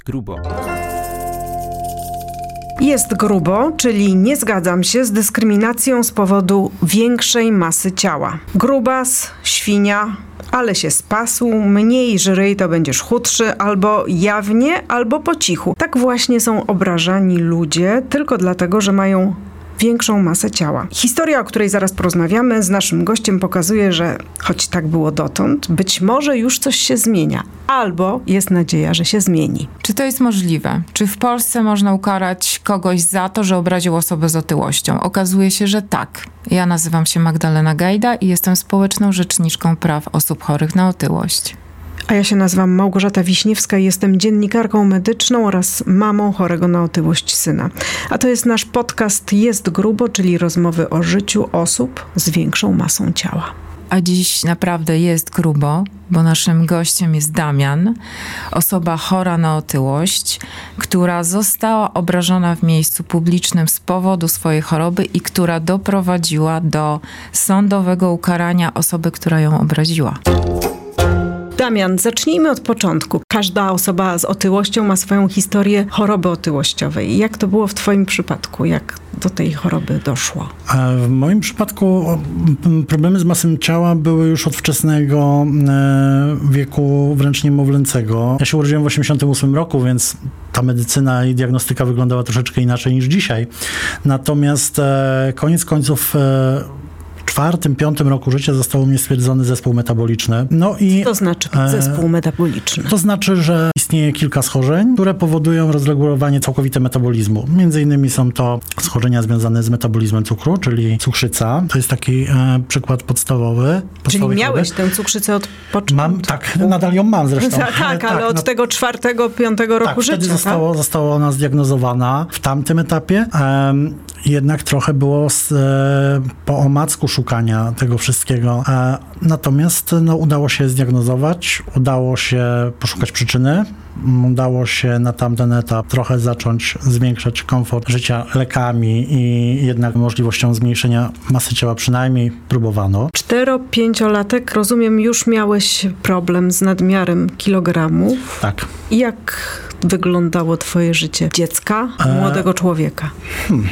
Jest grubo. Jest grubo, czyli nie zgadzam się z dyskryminacją z powodu większej masy ciała. Grubas, świnia, ale się spasł, mniej żryj to będziesz chudszy, albo jawnie, albo po cichu. Tak właśnie są obrażani ludzie tylko dlatego, że mają większą masę ciała. Historia, o której zaraz porozmawiamy z naszym gościem pokazuje, że choć tak było dotąd, być może już coś się zmienia, albo jest nadzieja, że się zmieni. Czy to jest możliwe? Czy w Polsce można ukarać kogoś za to, że obraził osobę z otyłością? Okazuje się, że tak. Ja nazywam się Magdalena Gajda i jestem społeczną rzeczniczką praw osób chorych na otyłość. A ja się nazywam Małgorzata Wiśniewska i jestem dziennikarką medyczną oraz mamą chorego na otyłość syna. A to jest nasz podcast Jest Grubo, czyli rozmowy o życiu osób z większą masą ciała. A dziś naprawdę jest grubo, bo naszym gościem jest Damian, osoba chora na otyłość, która została obrażona w miejscu publicznym z powodu swojej choroby i która doprowadziła do sądowego ukarania osoby, która ją obraziła. Damian, zacznijmy od początku. Każda osoba z otyłością ma swoją historię choroby otyłościowej. Jak to było w Twoim przypadku? Jak do tej choroby doszło? W moim przypadku problemy z masą ciała były już od wczesnego e, wieku, wręcz niemowlęcego. Ja się urodziłem w 1988 roku, więc ta medycyna i diagnostyka wyglądała troszeczkę inaczej niż dzisiaj. Natomiast e, koniec końców e, czwartym, piątym roku życia został mi stwierdzony zespół metaboliczny. No i, Co to znaczy zespół metaboliczny? To znaczy, że istnieje kilka schorzeń, które powodują rozregulowanie całkowite metabolizmu. Między innymi są to schorzenia związane z metabolizmem cukru, czyli cukrzyca. To jest taki e, przykład podstawowy. Czyli miałeś tę cukrzycę od początku? Mam, tak, nadal ją mam zresztą. tak, tak, ale od no, tego czwartego, piątego roku tak, życia. Wtedy zostało, tak? została ona zdiagnozowana w tamtym etapie. Um, jednak trochę było z, e, po omacku szukania tego wszystkiego. E, natomiast no, udało się zdiagnozować, udało się poszukać przyczyny, udało się na tamten etap trochę zacząć zwiększać komfort życia lekami i jednak możliwością zmniejszenia masy ciała przynajmniej próbowano. Cztero-pięciolatek, rozumiem, już miałeś problem z nadmiarem kilogramów. Tak. Jak wyglądało twoje życie dziecka, e, młodego człowieka? Hmm.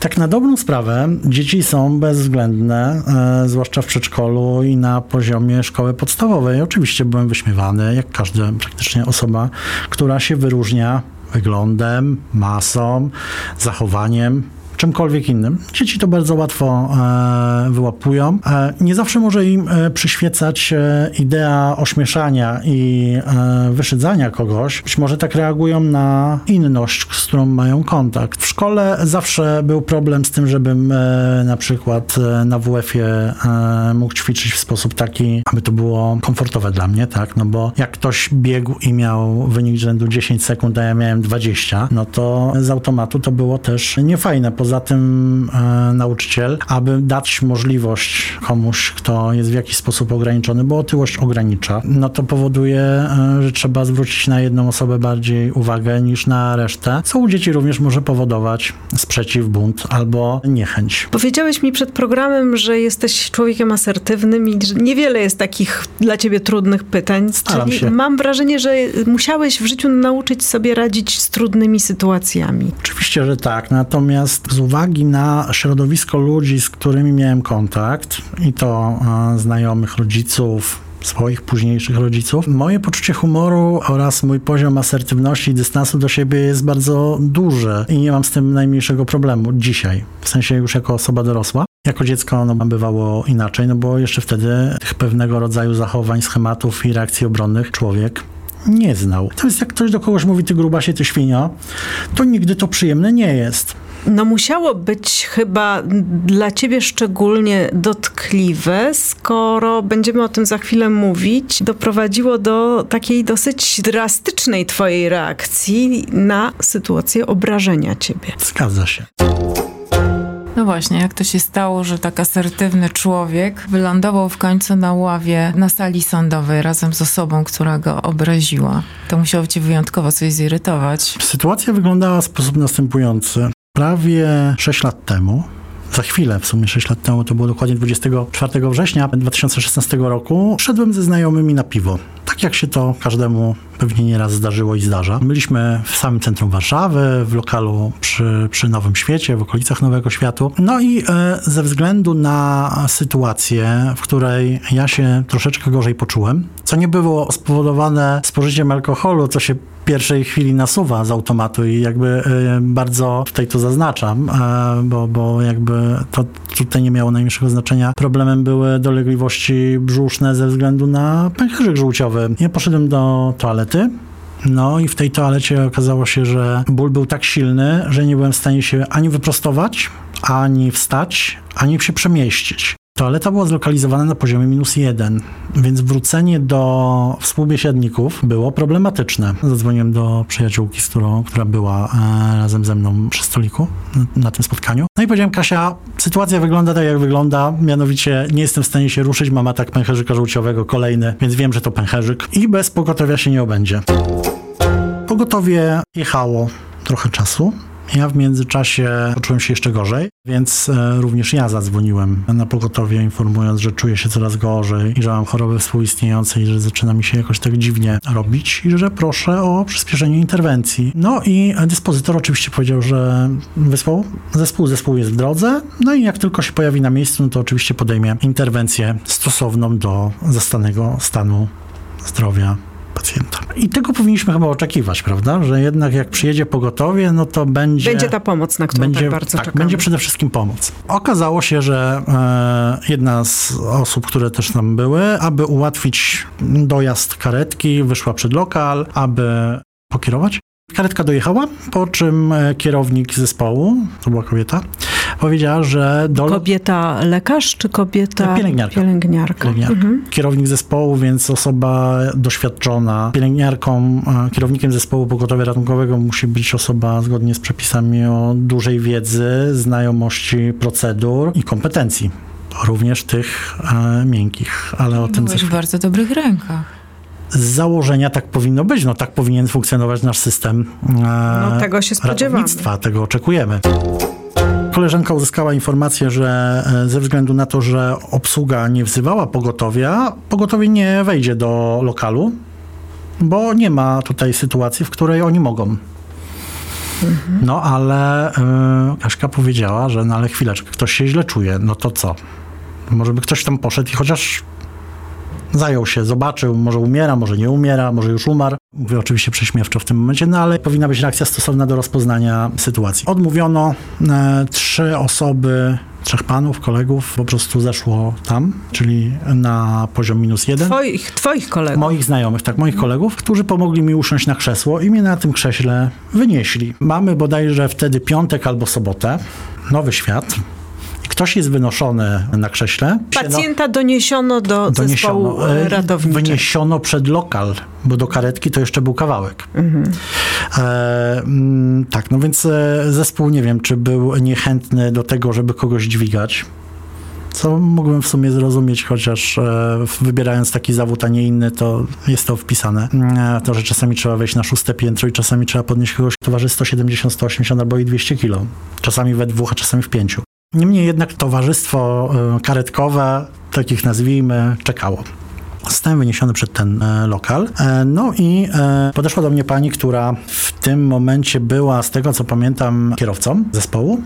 Tak na dobrą sprawę dzieci są bezwzględne, e, zwłaszcza w przedszkolu i na poziomie szkoły podstawowej. Oczywiście byłem wyśmiewany, jak każda praktycznie osoba, która się wyróżnia wyglądem, masą, zachowaniem, czymkolwiek innym. Dzieci to bardzo łatwo e, wyłapują. E, nie zawsze może im e, przyświecać idea ośmieszania i wyszydzania kogoś. Być może tak reagują na inność, z którą mają kontakt. W szkole zawsze był problem z tym, żebym na przykład na WF-ie mógł ćwiczyć w sposób taki, aby to było komfortowe dla mnie, tak? No bo jak ktoś biegł i miał wynik rzędu 10 sekund, a ja miałem 20, no to z automatu to było też niefajne. Poza poza tym e, nauczyciel, aby dać możliwość komuś, kto jest w jakiś sposób ograniczony, bo otyłość ogranicza, no to powoduje, e, że trzeba zwrócić na jedną osobę bardziej uwagę niż na resztę, co u dzieci również może powodować sprzeciw, bunt albo niechęć. Powiedziałeś mi przed programem, że jesteś człowiekiem asertywnym i że niewiele jest takich dla ciebie trudnych pytań. Staram Czyli się. mam wrażenie, że musiałeś w życiu nauczyć sobie radzić z trudnymi sytuacjami. Oczywiście, że tak. Natomiast z uwagi na środowisko ludzi, z którymi miałem kontakt, i to e, znajomych rodziców, swoich późniejszych rodziców. Moje poczucie humoru oraz mój poziom asertywności i dystansu do siebie jest bardzo duży i nie mam z tym najmniejszego problemu dzisiaj, w sensie już jako osoba dorosła. Jako dziecko no, bywało inaczej, no bo jeszcze wtedy tych pewnego rodzaju zachowań, schematów i reakcji obronnych człowiek nie znał. To jest jak ktoś do kogoś mówi, ty grubasie, ty świnia, to nigdy to przyjemne nie jest. No musiało być chyba dla ciebie szczególnie dotkliwe, skoro będziemy o tym za chwilę mówić, doprowadziło do takiej dosyć drastycznej twojej reakcji na sytuację obrażenia ciebie. Zgadza się. No właśnie, jak to się stało, że tak asertywny człowiek wylądował w końcu na ławie na sali sądowej razem z osobą, która go obraziła? To musiało cię wyjątkowo coś zirytować. Sytuacja wyglądała w sposób następujący. Prawie 6 lat temu za chwilę, w sumie 6 lat temu, to było dokładnie 24 września 2016 roku, szedłem ze znajomymi na piwo. Tak jak się to każdemu pewnie nieraz zdarzyło i zdarza. Byliśmy w samym centrum Warszawy, w lokalu przy, przy Nowym Świecie, w okolicach Nowego Światu. No i e, ze względu na sytuację, w której ja się troszeczkę gorzej poczułem, co nie było spowodowane spożyciem alkoholu, co się pierwszej chwili nasuwa z automatu i jakby e, bardzo tutaj to zaznaczam, e, bo, bo jakby to tutaj nie miało najmniejszego znaczenia. Problemem były dolegliwości brzuszne ze względu na pęcherzyk żółciowy. Ja poszedłem do toalety, no i w tej toalecie okazało się, że ból był tak silny, że nie byłem w stanie się ani wyprostować, ani wstać, ani się przemieścić. Toaleta była zlokalizowana na poziomie minus jeden, więc wrócenie do współbiesiadników było problematyczne. Zadzwoniłem do przyjaciółki, z którą, która była e, razem ze mną przy stoliku na, na tym spotkaniu. No i powiedziałem, Kasia, sytuacja wygląda tak, jak wygląda, mianowicie nie jestem w stanie się ruszyć, mam atak pęcherzyka żółciowego kolejny, więc wiem, że to pęcherzyk i bez pogotowia się nie obędzie. Pogotowie jechało trochę czasu. Ja w międzyczasie poczułem się jeszcze gorzej, więc e, również ja zadzwoniłem na pogotowie, informując, że czuję się coraz gorzej i że mam choroby współistniejące i że zaczyna mi się jakoś tak dziwnie robić i że proszę o przyspieszenie interwencji. No i dyspozytor oczywiście powiedział, że wysłał zespół, zespół jest w drodze, no i jak tylko się pojawi na miejscu, no to oczywiście podejmie interwencję stosowną do zastanego stanu zdrowia pacjenta. I tego powinniśmy chyba oczekiwać, prawda? Że jednak jak przyjedzie pogotowie, no to będzie... Będzie ta pomoc, na którą będzie, tak bardzo tak, czekamy. będzie przede wszystkim pomoc. Okazało się, że e, jedna z osób, które też tam były, aby ułatwić dojazd karetki, wyszła przed lokal, aby pokierować. Karetka dojechała, po czym e, kierownik zespołu, to była kobieta, powiedziała, że do... Kobieta lekarz czy kobieta Pielęgniarka. pielęgniarka? Pielęgniarka. Mhm. Kierownik zespołu, więc osoba doświadczona. Pielęgniarką, e, kierownikiem zespołu pogotowia ratunkowego musi być osoba zgodnie z przepisami o dużej wiedzy, znajomości procedur i kompetencji. Również tych e, miękkich, ale o tym Byłeś w bardzo dobrych rękach. Z założenia tak powinno być. No tak powinien funkcjonować nasz system e, No, tego się spodziewamy. tego oczekujemy. Koleżanka uzyskała informację, że e, ze względu na to, że obsługa nie wzywała pogotowia, pogotowie nie wejdzie do lokalu, bo nie ma tutaj sytuacji, w której oni mogą. No ale y, Kaśka powiedziała, że no ale chwileczkę, ktoś się źle czuje, no to co? Może by ktoś tam poszedł i chociaż zajął się, zobaczył, może umiera, może nie umiera, może już umarł. Mówię oczywiście prześmiewczo w tym momencie, no ale powinna być reakcja stosowna do rozpoznania sytuacji. Odmówiono e, trzy osoby, trzech panów, kolegów po prostu zeszło tam, czyli na poziom minus jeden. Twoich, twoich kolegów. Moich znajomych, tak, moich kolegów, którzy pomogli mi usiąść na krzesło i mnie na tym krześle wynieśli. Mamy bodajże wtedy piątek albo sobotę, nowy świat. Ktoś jest wynoszony na krześle. Pacjenta doniesiono do zespołu Doniesiono, e, e, ratowniczego. wyniesiono przed lokal, bo do karetki to jeszcze był kawałek. Mhm. E, mm, tak, no więc e, zespół nie wiem, czy był niechętny do tego, żeby kogoś dźwigać. Co mógłbym w sumie zrozumieć, chociaż e, wybierając taki zawód, a nie inny, to jest to wpisane. E, to, że czasami trzeba wejść na szóste piętro i czasami trzeba podnieść kogoś, kto waży 170, 180 albo i 200 kilo. Czasami we dwóch, a czasami w pięciu. Niemniej jednak towarzystwo e, karetkowe, takich nazwijmy, czekało. Zostałem wyniesiony przed ten e, lokal. E, no i podeszła do mnie pani, która w tym momencie była, z tego co pamiętam, kierowcą zespołu.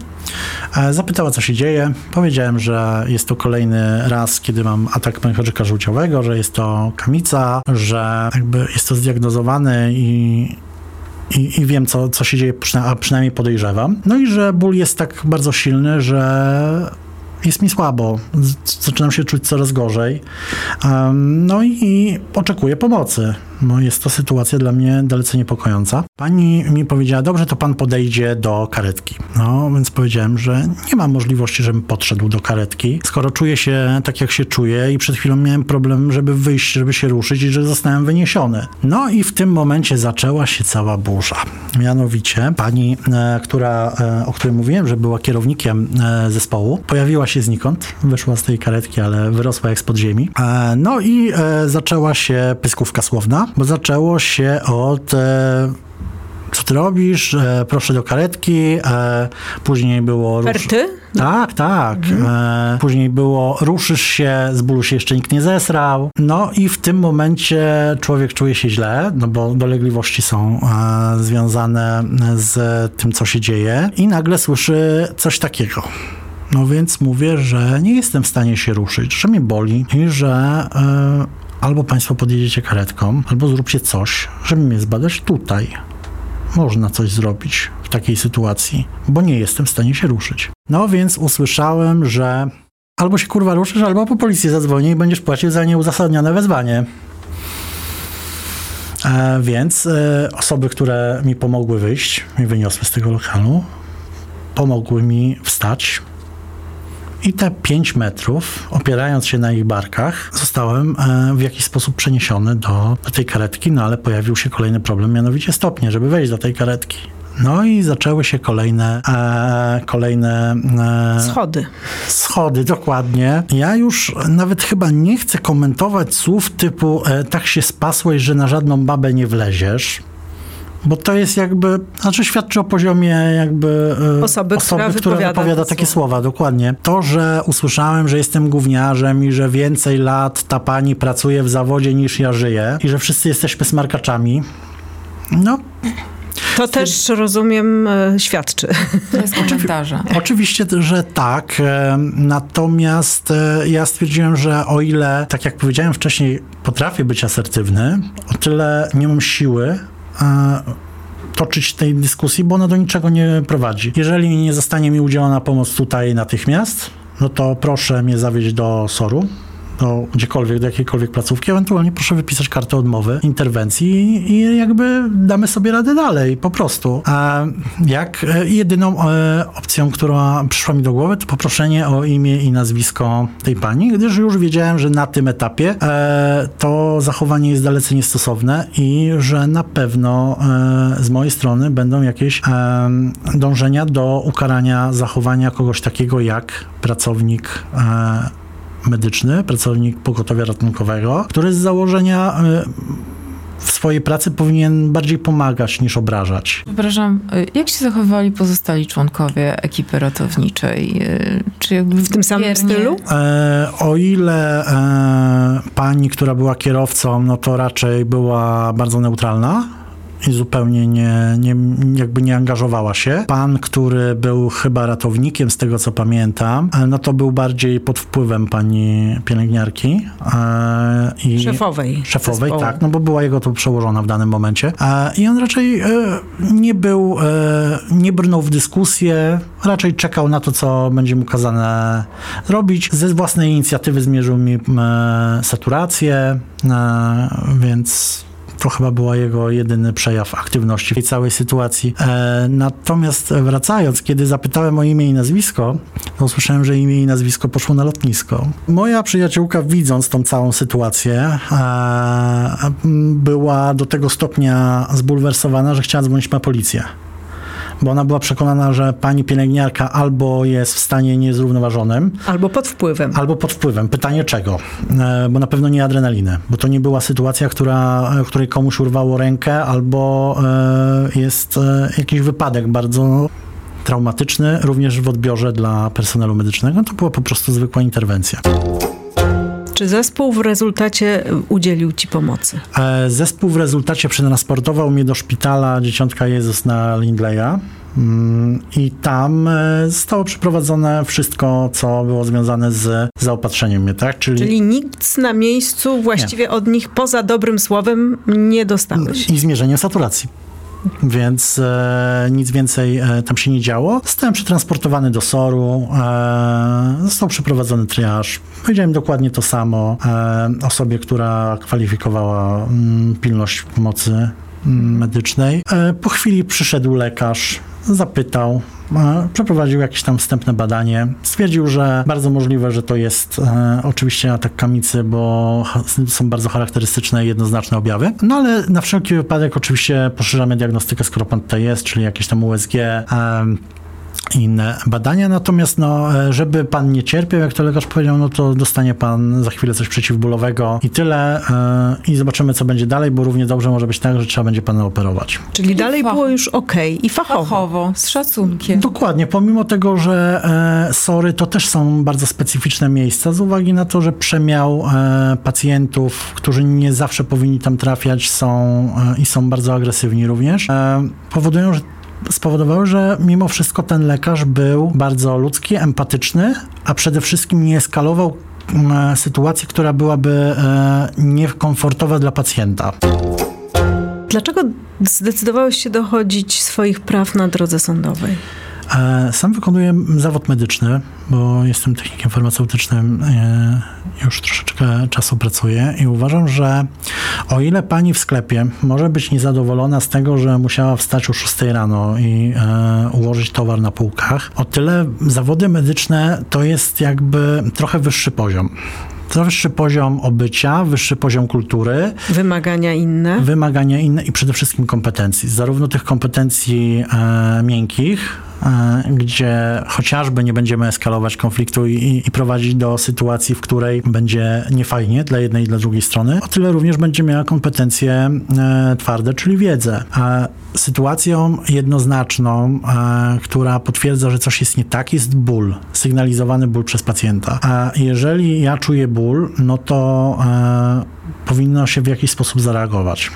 Zapytała, co się dzieje. Powiedziałem, że jest to kolejny raz, kiedy mam atak pęcherzyka żółciowego, że jest to kamica, że jakby jest to zdiagnozowane i i, i wiem, co, co się dzieje, a przynajmniej podejrzewam. No i że ból jest tak bardzo silny, że jest mi słabo. Zaczynam się czuć coraz gorzej. Em, no i, i oczekuję pomocy. No jest to sytuacja dla mnie dalece niepokojąca. Pani mi powiedziała, dobrze, to pan podejdzie do karetki. No, więc powiedziałem, że nie ma możliwości, żebym podszedł do karetki, skoro czuję się tak, jak się czuję i przed chwilą miałem problem, żeby wyjść, żeby się ruszyć i że zostałem wyniesiony. No i w tym momencie zaczęła się cała burza. Mianowicie pani, e, która, e, o której mówiłem, że była kierownikiem e, zespołu, pojawiła się znikąd, wyszła z tej karetki, ale wyrosła jak z podziemi. E, no i e, zaczęła się pyskówka słowna, bo zaczęło się od e, co ty robisz, e, proszę do karetki, e, później było... Perty? Tak, tak. E, później było ruszysz się, z bólu się jeszcze nikt nie zesrał. No i w tym momencie człowiek czuje się źle, no bo dolegliwości są e, związane z tym, co się dzieje i nagle słyszy coś takiego. No więc mówię, że nie jestem w stanie się ruszyć, że mnie boli i że e, albo państwo podjedziecie karetką, albo zróbcie coś, żeby mnie zbadać tutaj. Można coś zrobić w takiej sytuacji, bo nie jestem w stanie się ruszyć. No więc usłyszałem, że albo się kurwa ruszysz, albo po policję zadzwonię i będziesz płacił za nieuzasadnione wezwanie. E, więc e, osoby, które mi pomogły wyjść, mi wyniosły z tego lokalu, pomogły mi wstać. I te 5 metrów, opierając się na ich barkach, zostałem e, w jakiś sposób przeniesiony do, do tej karetki, no ale pojawił się kolejny problem, mianowicie stopnie, żeby wejść do tej karetki. No i zaczęły się kolejne, e, kolejne e, Schody. schody, dokładnie. Ja już nawet chyba nie chcę komentować słów typu e, tak się spasłeś, że na żadną babę nie wleziesz. Bo to jest jakby, znaczy świadczy o poziomie jakby e, Osoby, która wypowiada wypowiada te takie słowa. słowa, dokładnie. To, że usłyszałem, że jestem gówniarzem i że więcej lat ta pani pracuje w zawodzie niż ja żyję i że wszyscy jesteśmy smarkaczami, no To też, rozumiem, e, świadczy. To jest komentarze. Oczywiście, że tak. e, Natomiast ja stwierdziłem, że o ile, tak jak powiedziałem wcześniej, potrafię być asertywny, o tyle nie mam siły toczyć tej dyskusji, bo ona do niczego nie prowadzi. Jeżeli nie zostanie mi udzielona pomoc tutaj natychmiast, no to proszę mnie zawieźć do SOR-u, do gdziekolwiek, do jakiejkolwiek placówki, ewentualnie proszę wypisać kartę odmowy, interwencji i jakby damy sobie radę dalej, po prostu. A jak e, jedyną e, opcją, która przyszła mi do głowy, to poproszenie o imię i nazwisko tej pani, gdyż już wiedziałem, że na tym etapie e, to zachowanie jest dalece niestosowne i że na pewno z mojej strony będą jakieś dążenia do ukarania zachowania kogoś takiego jak pracownik medyczny, pracownik pogotowia ratunkowego, który z założenia y, w swojej pracy powinien bardziej pomagać niż obrażać. Przepraszam, y, jak się zachowywali pozostali członkowie ekipy ratowniczej? Y, Czy jakby W tym samym stylu? E, o ile e, pani, która była kierowcą, no to raczej była bardzo neutralna. I zupełnie nie, nie, jakby nie angażowała się. Pan, który był chyba ratownikiem, z tego co pamiętam, e, no to był bardziej pod wpływem pani pielęgniarki. E, i Szefowej. Szefowej, zespołu. tak, no bo była jego to przełożona w danym momencie. E, I on raczej nie był, nie brnął w dyskusję, raczej czekał na to, co będzie mu kazane robić. Ze własnej inicjatywy zmierzył mi saturację, więc to chyba była jego jedyny przejaw aktywności w tej całej sytuacji. E, natomiast wracając, kiedy zapytałem o imię i nazwisko, to usłyszałem, że imię i nazwisko poszło na lotnisko. Moja przyjaciółka, widząc tą całą sytuację, e, była do tego stopnia zbulwersowana, że chciała dzwonić na policję. Bo ona była przekonana, że pani pielęgniarka albo jest w stanie niezrównoważonym, Albo pod wpływem. Albo pod wpływem. Pytanie czego? E, bo na pewno nie adrenaliny, bo to nie była sytuacja, która, w której komuś urwało rękę, albo e, jest e, jakiś wypadek bardzo traumatyczny, również w odbiorze dla personelu medycznego. To była po prostu zwykła interwencja. Czy zespół w rezultacie udzielił ci pomocy? E, Zespół w rezultacie przetransportował mnie do szpitala Dzieciątka Jezus na Lindleya. Mm, I tam e, zostało przeprowadzone wszystko, co było związane z zaopatrzeniem mnie, tak? Czyli nic na miejscu właściwie od nich poza dobrym słowem nie dostałeś. i zmierzeniem saturacji. Więc e, nic więcej e, tam się nie działo. Zostałem przetransportowany do SOR-u, e, został przeprowadzony triaż. Powiedziałem dokładnie to samo e, osobie, która kwalifikowała mm, pilność pomocy mm, medycznej. E, po chwili przyszedł lekarz, zapytał, e, przeprowadził jakieś tam wstępne badanie. Stwierdził, że bardzo możliwe, że to jest e, oczywiście atak kamicy, bo są bardzo charakterystyczne i jednoznaczne objawy. No ale na wszelki wypadek oczywiście poszerzamy diagnostykę, skoro pan tutaj jest, czyli jakieś tam USG, em, inne badania, natomiast no, e, żeby pan nie cierpiał, jak to lekarz powiedział, no to dostanie pan za chwilę coś przeciwbólowego i tyle yy, i zobaczymy, co będzie dalej, bo równie dobrze może być tak, że trzeba będzie pana operować. Czyli dalej fach- było już ok i fachowo. Fachowo, z szacunkiem. Dokładnie, pomimo tego, że e, SORy to też są bardzo specyficzne miejsca, z uwagi na to, że przemiał e, pacjentów, którzy nie zawsze powinni tam trafiać, są e, i są bardzo agresywni również, powodują, że spowodowały, że mimo wszystko ten lekarz był bardzo ludzki, empatyczny, a przede wszystkim nie eskalował m, sytuacji, która byłaby e, niekomfortowa dla pacjenta. Dlaczego zdecydowałeś się dochodzić swoich praw na drodze sądowej? E, Sam wykonuję zawód medyczny, bo jestem technikiem farmaceutycznym, e, już troszeczkę czasu pracuję i uważam, że o ile pani w sklepie może być niezadowolona z tego, że musiała wstać o 6 rano i e, ułożyć towar na półkach, o tyle zawody medyczne to jest jakby trochę wyższy poziom. To wyższy poziom obycia, wyższy poziom kultury, Wymagania inne? wymagania inne i przede wszystkim kompetencji. Zarówno tych kompetencji e, miękkich, e, gdzie chociażby nie będziemy eskalować konfliktu i, i prowadzić do sytuacji, w której będzie niefajnie dla jednej i dla drugiej strony, o tyle również będzie miała kompetencje e, twarde, czyli wiedzę. Sytuacją jednoznaczną, e, która potwierdza, że coś jest nie tak, jest ból, sygnalizowany ból przez pacjenta. A jeżeli ja czuję ból, no to e, powinno się w jakiś sposób zareagować.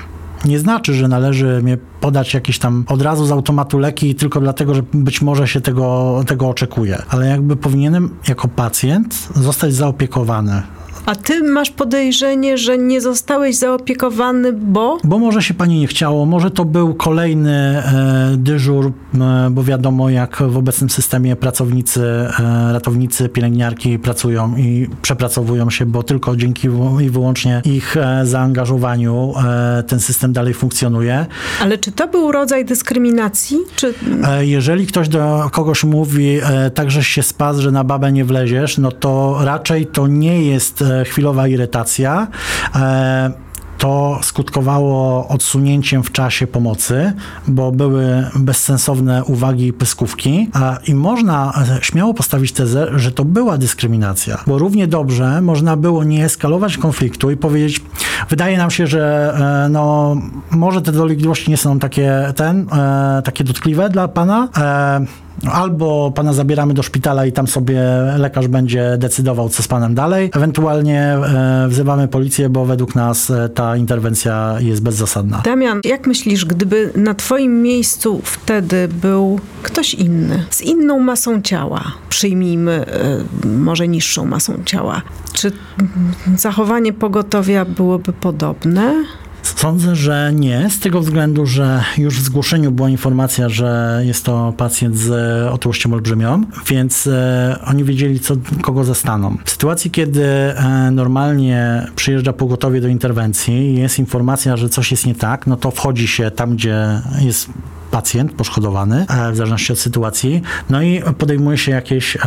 Nie znaczy, że należy mnie podać jakieś tam od razu z automatu leki tylko dlatego, że być może się tego, tego oczekuje. Ale jakby powinienem jako pacjent zostać zaopiekowany. A ty masz podejrzenie, że nie zostałeś zaopiekowany, bo? Bo może się pani nie chciało, może to był kolejny e, dyżur, e, bo wiadomo, jak w obecnym systemie pracownicy, e, ratownicy, pielęgniarki pracują i przepracowują się, bo tylko dzięki wy- i wyłącznie ich e, zaangażowaniu e, ten system dalej funkcjonuje. Ale czy to był rodzaj dyskryminacji? Czy E, Jeżeli ktoś do kogoś mówi, e, tak żeś się spadł, że na babę nie wleziesz, no to raczej to nie jest chwilowa irytacja. E, To skutkowało odsunięciem w czasie pomocy, bo były bezsensowne uwagi i pyskówki. I można śmiało postawić tezę, że to była dyskryminacja, bo równie dobrze można było nie eskalować konfliktu i powiedzieć, wydaje nam się, że e, no, może te dolegliwości nie są takie, ten, e, takie dotkliwe dla pana. E, Albo pana zabieramy do szpitala i tam sobie lekarz będzie decydował, co z panem dalej. Ewentualnie e, wzywamy policję, bo według nas e, ta interwencja jest bezzasadna. Damian, jak myślisz, gdyby na twoim miejscu wtedy był ktoś inny, z inną masą ciała, przyjmijmy y, może niższą masą ciała, czy zachowanie pogotowia byłoby podobne? Sądzę, że nie, z tego względu, że już w zgłoszeniu była informacja, że jest to pacjent z e, otyłością olbrzymią, więc e, oni wiedzieli, co, kogo zastaną. W sytuacji, kiedy e, normalnie przyjeżdża pogotowie do interwencji i jest informacja, że coś jest nie tak, no to wchodzi się tam, gdzie jest pacjent poszkodowany, w zależności od sytuacji, no i podejmuje się jakieś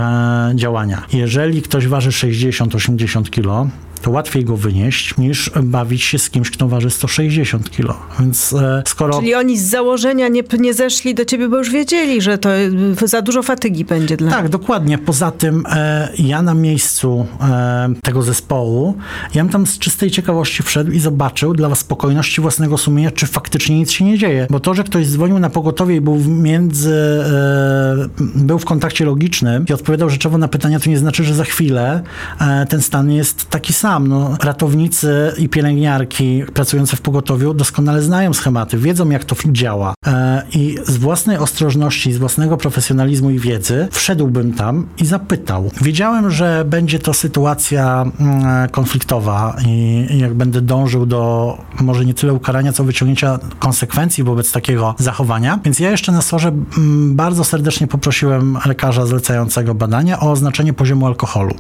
działania. Jeżeli ktoś waży 60-80 kg, to łatwiej go wynieść, niż bawić się z kimś, kto waży 160 kg. Więc e, skoro... Czyli oni z założenia nie, nie zeszli do ciebie, bo już wiedzieli, że to y, za dużo fatygi będzie dla Tak, dokładnie. Poza tym e, ja na miejscu e, tego zespołu, ja bym tam z czystej ciekawości wszedł i zobaczył dla spokojności własnego sumienia, czy faktycznie nic się nie dzieje. Bo to, że ktoś dzwonił na pogotowie i był w między, e, był w kontakcie logicznym i odpowiadał rzeczowo na pytania, to nie znaczy, że za chwilę e, ten stan jest taki sam. No, ratownicy i pielęgniarki pracujące w pogotowiu doskonale znają schematy, wiedzą jak to działa. E, I z własnej ostrożności, z własnego profesjonalizmu i wiedzy wszedłbym tam i zapytał. Wiedziałem, że będzie to sytuacja mm, konfliktowa i i jak będę dążył do może nie tyle ukarania, co wyciągnięcia konsekwencji wobec takiego zachowania. Więc ja jeszcze na sorze mm, bardzo serdecznie poprosiłem lekarza zlecającego badania o oznaczenie poziomu alkoholu.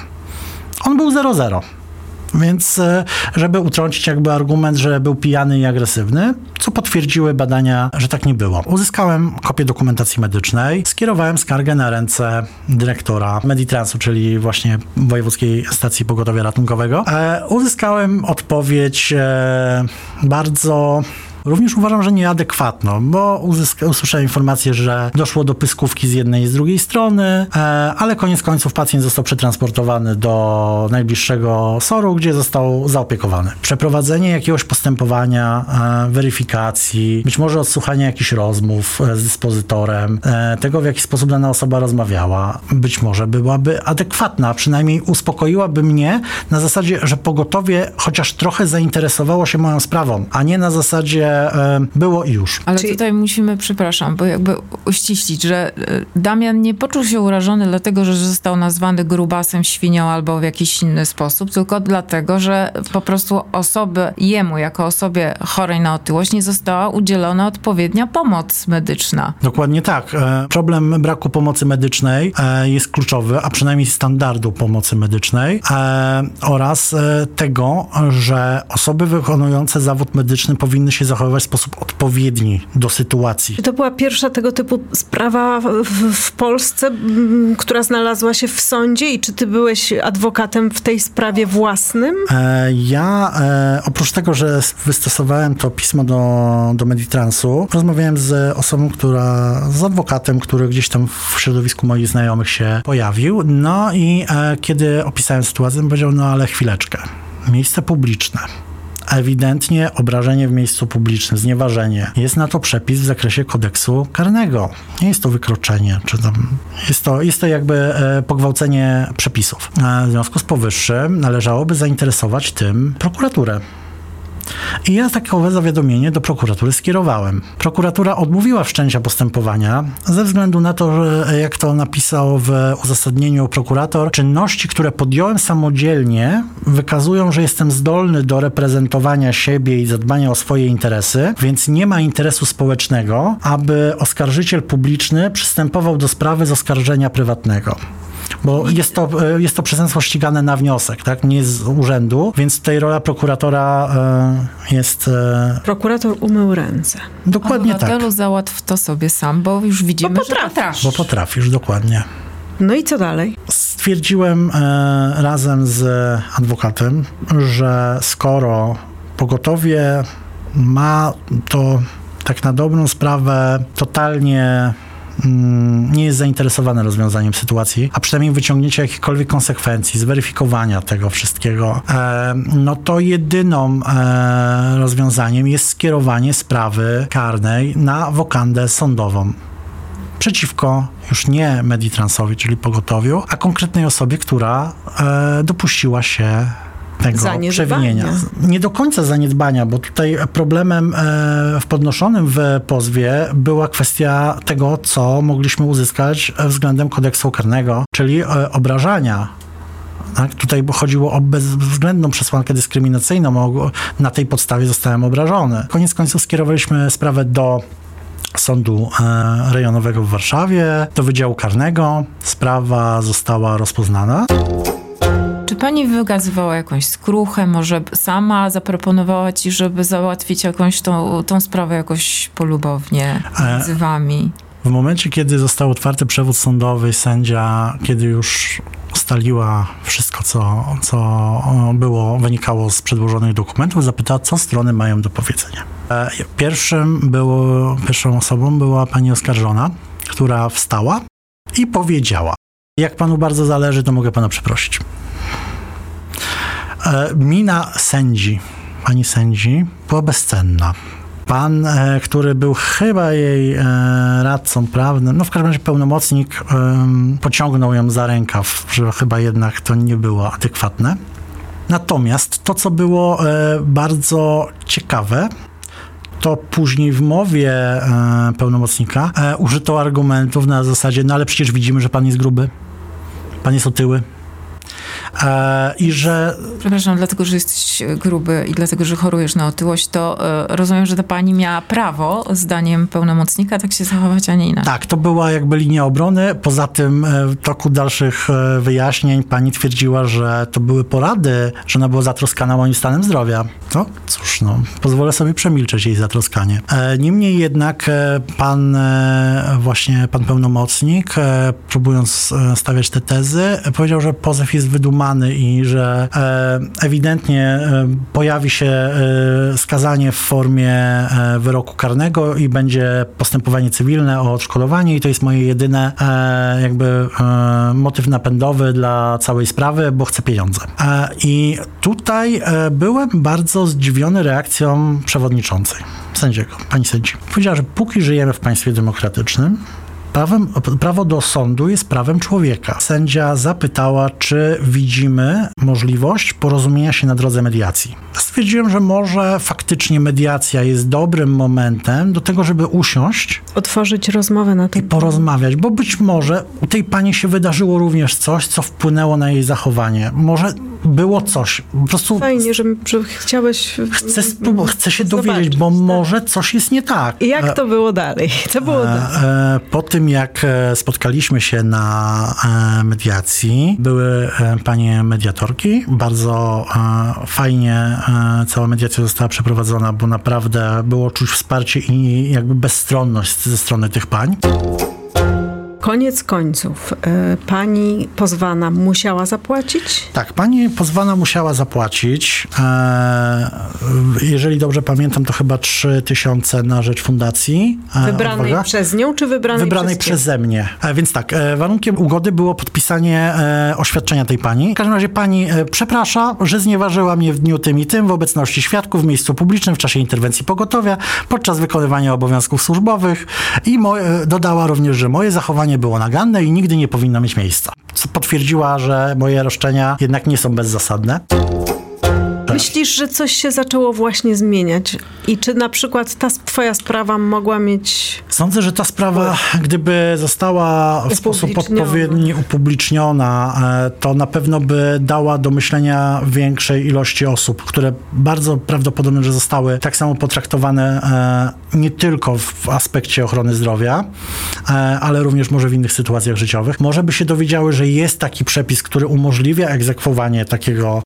On był 0,0. Więc, e, żeby utrącić jakby argument, że był pijany i agresywny, co potwierdziły badania, że tak nie było. Uzyskałem kopię dokumentacji medycznej, skierowałem skargę na ręce dyrektora Meditransu, czyli właśnie Wojewódzkiej Stacji Pogotowia Ratunkowego. E, uzyskałem odpowiedź e, bardzo Również uważam, że nieadekwatną, bo uzyska, usłyszałem informację, że doszło do pyskówki z jednej i z drugiej strony, e, ale koniec końców pacjent został przetransportowany do najbliższego SOR-u, gdzie został zaopiekowany. Przeprowadzenie jakiegoś postępowania, e, weryfikacji, być może odsłuchanie jakichś rozmów e, z dyspozytorem, e, tego w jaki sposób dana osoba rozmawiała, być może byłaby adekwatna, przynajmniej uspokoiłaby mnie na zasadzie, że pogotowie chociaż trochę zainteresowało się moją sprawą, a nie na zasadzie było i już. Ale Czyli- tutaj musimy, przepraszam, bo jakby uściślić, że e, Damian nie poczuł się urażony dlatego, że został nazwany grubasem, świnią albo w jakiś inny sposób, tylko dlatego, że po prostu osoby, jemu jako osobie chorej na otyłość nie została udzielona odpowiednia pomoc medyczna. Dokładnie tak. E, Problem braku pomocy medycznej e, jest kluczowy, a przynajmniej standardu pomocy medycznej oraz tego, że osoby wykonujące zawód medyczny powinny się zachowywać w sposób odpowiedni do sytuacji. Czy to była pierwsza tego typu sprawa w, w, w Polsce, m, która znalazła się w sądzie i czy ty byłeś adwokatem w tej sprawie własnym? E, Ja e, oprócz tego, że wystosowałem to pismo do, do Meditransu, rozmawiałem z osobą, która, z adwokatem, który gdzieś tam w środowisku moich znajomych się pojawił. No i e, kiedy opisałem sytuację, powiedział, no ale chwileczkę, miejsce publiczne. Ewidentnie obrażenie w miejscu publicznym, znieważenie. Jest na to przepis w zakresie kodeksu karnego. Nie jest to wykroczenie, czy tam jest to, jest to jakby e, pogwałcenie przepisów. W związku z powyższym należałoby zainteresować tym prokuraturę. I ja takowe zawiadomienie do prokuratury skierowałem. Prokuratura odmówiła wszczęcia postępowania ze względu na to, że jak to napisał w uzasadnieniu prokurator, czynności, które podjąłem samodzielnie, wykazują, że jestem zdolny do reprezentowania siebie i zadbania o swoje interesy, więc nie ma interesu społecznego, aby oskarżyciel publiczny przystępował do sprawy z oskarżenia prywatnego. Bo jest to, e, jest to przestępstwo ścigane na wniosek, tak? Nie z urzędu, więc tutaj rola prokuratora e, jest e, Prokurator umył ręce. dokładnie tak. Obywatelu załatw to sobie sam, bo już widzimy, Bo że potrafisz. Bo potrafisz, dokładnie. No i co dalej? Stwierdziłem e, razem z adwokatem, że skoro pogotowie ma to tak na dobrą sprawę totalnie nie jest zainteresowane rozwiązaniem sytuacji, a przynajmniej wyciągnięcie jakichkolwiek konsekwencji, zweryfikowania tego wszystkiego, e, no to jedyną e, rozwiązaniem jest skierowanie sprawy karnej na wokandę sądową. Przeciwko już nie Meditransowi, czyli pogotowiu, a konkretnej osobie, która e, dopuściła się tego Zaniedbania. przewinienia. Nie do końca zaniedbania, bo tutaj problemem e, w podnoszonym w pozwie była kwestia tego, co mogliśmy uzyskać względem kodeksu karnego, czyli e, obrażania tak? Tutaj chodziło o bezwzględną przesłankę dyskryminacyjną, na tej podstawie zostałem obrażony. Koniec końców skierowaliśmy sprawę do Sądu e, Rejonowego w Warszawie, do Wydziału Karnego. Sprawa została rozpoznana. Czy pani wykazywała jakąś skruchę, może sama zaproponowała ci, żeby załatwić jakąś tą, tą sprawę jakoś polubownie E, między wami? W momencie, kiedy został otwarty przewód sądowy, sędzia, kiedy już ustaliła wszystko, co, co było, wynikało z przedłożonych dokumentów, zapytała, co strony mają do powiedzenia. E, Pierwszym było, pierwszą osobą była pani oskarżona, która wstała i powiedziała, jak panu bardzo zależy, to mogę pana przeprosić. E, Mina sędzi, pani sędzi, była bezcenna. Pan, e, który był chyba jej e, radcą prawnym, no w każdym razie pełnomocnik, pociągnął ją za rękaw, że chyba jednak to nie było adekwatne. Natomiast to, co było bardzo ciekawe, to później w mowie pełnomocnika użyto argumentów na zasadzie, no ale przecież widzimy, że pan jest gruby, pan jest otyły. E, I że Przepraszam, dlatego, że jesteś gruby i dlatego, że chorujesz na otyłość, to e, rozumiem, że ta pani miała prawo, zdaniem pełnomocnika, tak się zachować, a nie inaczej. Tak, to była jakby linia obrony. Poza tym e, w toku dalszych wyjaśnień pani twierdziła, że to były porady, że ona była zatroskana moim stanem zdrowia. No cóż, no, pozwolę sobie przemilczeć jej zatroskanie. Niemniej jednak pan właśnie, pan pełnomocnik, próbując stawiać te tezy, powiedział, że pozew jest wydumany skazany i że e, ewidentnie e, pojawi się e, skazanie w formie wyroku karnego i będzie postępowanie cywilne o odszkodowanie i to jest moje jedyne jakby motyw napędowy dla całej sprawy, bo chcę pieniądze. I tutaj byłem bardzo zdziwiony reakcją przewodniczącej, sędziego, pani sędzi. Powiedziała, że póki żyjemy w państwie demokratycznym, Prawem, prawo do sądu jest prawem człowieka. Sędzia zapytała, czy widzimy możliwość porozumienia się na drodze mediacji. Stwierdziłem, że może faktycznie mediacja jest dobrym momentem do tego, żeby usiąść Otworzyć rozmowę na i ten porozmawiać, bo być może u tej pani się wydarzyło również coś, co wpłynęło na jej zachowanie. Może było coś. Po prostu Fajnie, że, że chciałeś... chcę, chcę się dowiedzieć, zobaczyć, bo tak. może coś jest nie tak. I jak to było dalej? Co było dalej? E, e, Po tym, jak e, spotkaliśmy się na e, mediacji, były e, panie mediatorki. Bardzo e, fajnie e, cała mediacja została przeprowadzona, bo naprawdę było czuć wsparcie i jakby bezstronność ze strony tych pań. Koniec końców, e, pani pozwana musiała zapłacić? Tak, pani pozwana musiała zapłacić. E, jeżeli dobrze pamiętam, to chyba 3 tysiące na rzecz fundacji. E, Wybranej przez nią, czy wybranej, Wybranej przez przeze mnie. Więc tak, warunkiem ugody było podpisanie oświadczenia tej pani. W każdym razie pani przeprasza, że znieważyła mnie w dniu tym i tym w obecności świadków w miejscu publicznym w czasie interwencji pogotowia podczas wykonywania obowiązków służbowych i dodała również, że moje zachowanie było naganne i nigdy nie powinno mieć miejsca. Co potwierdziła, że moje roszczenia jednak nie są bezzasadne. Myślisz, że coś się zaczęło właśnie zmieniać? I czy na przykład ta twoja sprawa mogła mieć... Sądzę, że ta sprawa, gdyby została w sposób odpowiedni upubliczniona, e, to na pewno by dała do myślenia większej ilości osób, które bardzo prawdopodobne, że zostały tak samo potraktowane e, nie tylko w aspekcie ochrony zdrowia, e, ale również może w innych sytuacjach życiowych. Może by się dowiedziały, że jest taki przepis, który umożliwia egzekwowanie takiego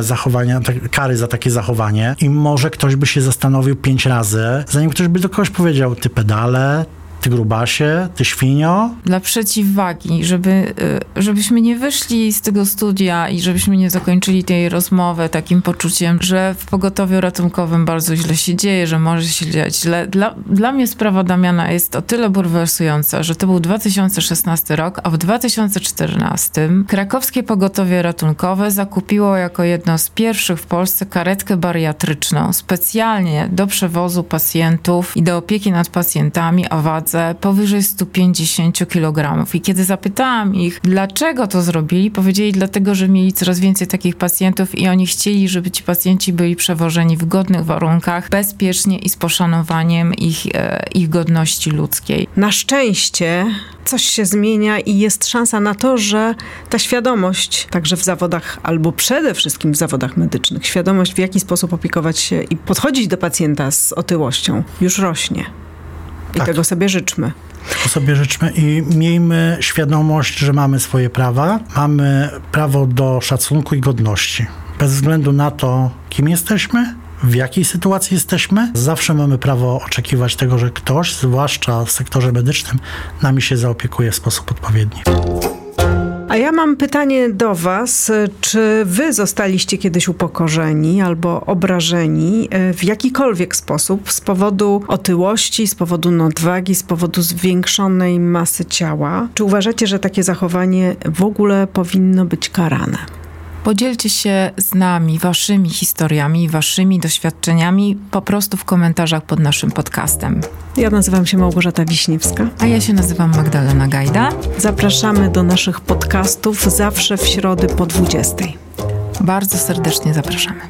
zachowania, tak, kary za takie zachowanie i może ktoś by się zastanowił pięć razy, zanim ktoś by do kogoś powiedział, ty pedale, ty grubasie, ty świnio. Dla przeciwwagi, żeby, y, żebyśmy nie wyszli z tego studia i żebyśmy nie zakończyli tej rozmowy takim poczuciem, że w pogotowiu ratunkowym bardzo źle się dzieje, że może się dziać źle. Dla, dla mnie sprawa Damiana jest o tyle bulwersująca, że to był 2016 rok, a w 2014 krakowskie pogotowie ratunkowe zakupiło jako jedno z pierwszych w Polsce karetkę bariatryczną specjalnie do przewozu pacjentów i do opieki nad pacjentami o wadze powyżej 150 kg. I kiedy zapytałam ich, dlaczego to zrobili, powiedzieli dlatego, że mieli coraz więcej takich pacjentów i oni chcieli, żeby ci pacjenci byli przewożeni w godnych warunkach, bezpiecznie i z poszanowaniem ich, e, ich godności ludzkiej. Na szczęście coś się zmienia i jest szansa na to, że ta świadomość, także w zawodach, albo przede wszystkim w zawodach medycznych, świadomość w jaki sposób opiekować się i podchodzić do pacjenta z otyłością już rośnie. I Tak. tego sobie życzmy. To sobie życzmy i miejmy świadomość, że mamy swoje prawa, mamy prawo do szacunku i godności. Bez względu na to, kim jesteśmy, w jakiej sytuacji jesteśmy, zawsze mamy prawo oczekiwać tego, że ktoś, zwłaszcza w sektorze medycznym, nami się zaopiekuje w sposób odpowiedni. A ja mam pytanie do Was. Czy Wy zostaliście kiedyś upokorzeni albo obrażeni e, w jakikolwiek sposób z powodu otyłości, z powodu nadwagi, z powodu zwiększonej masy ciała? Czy uważacie, że takie zachowanie w ogóle powinno być karane? Podzielcie się z nami waszymi historiami, waszymi doświadczeniami po prostu w komentarzach pod naszym podcastem. Ja nazywam się Małgorzata Wiśniewska. A ja się nazywam Magdalena Gajda. Zapraszamy do naszych podcastów zawsze w środy po 20. Bardzo serdecznie zapraszamy.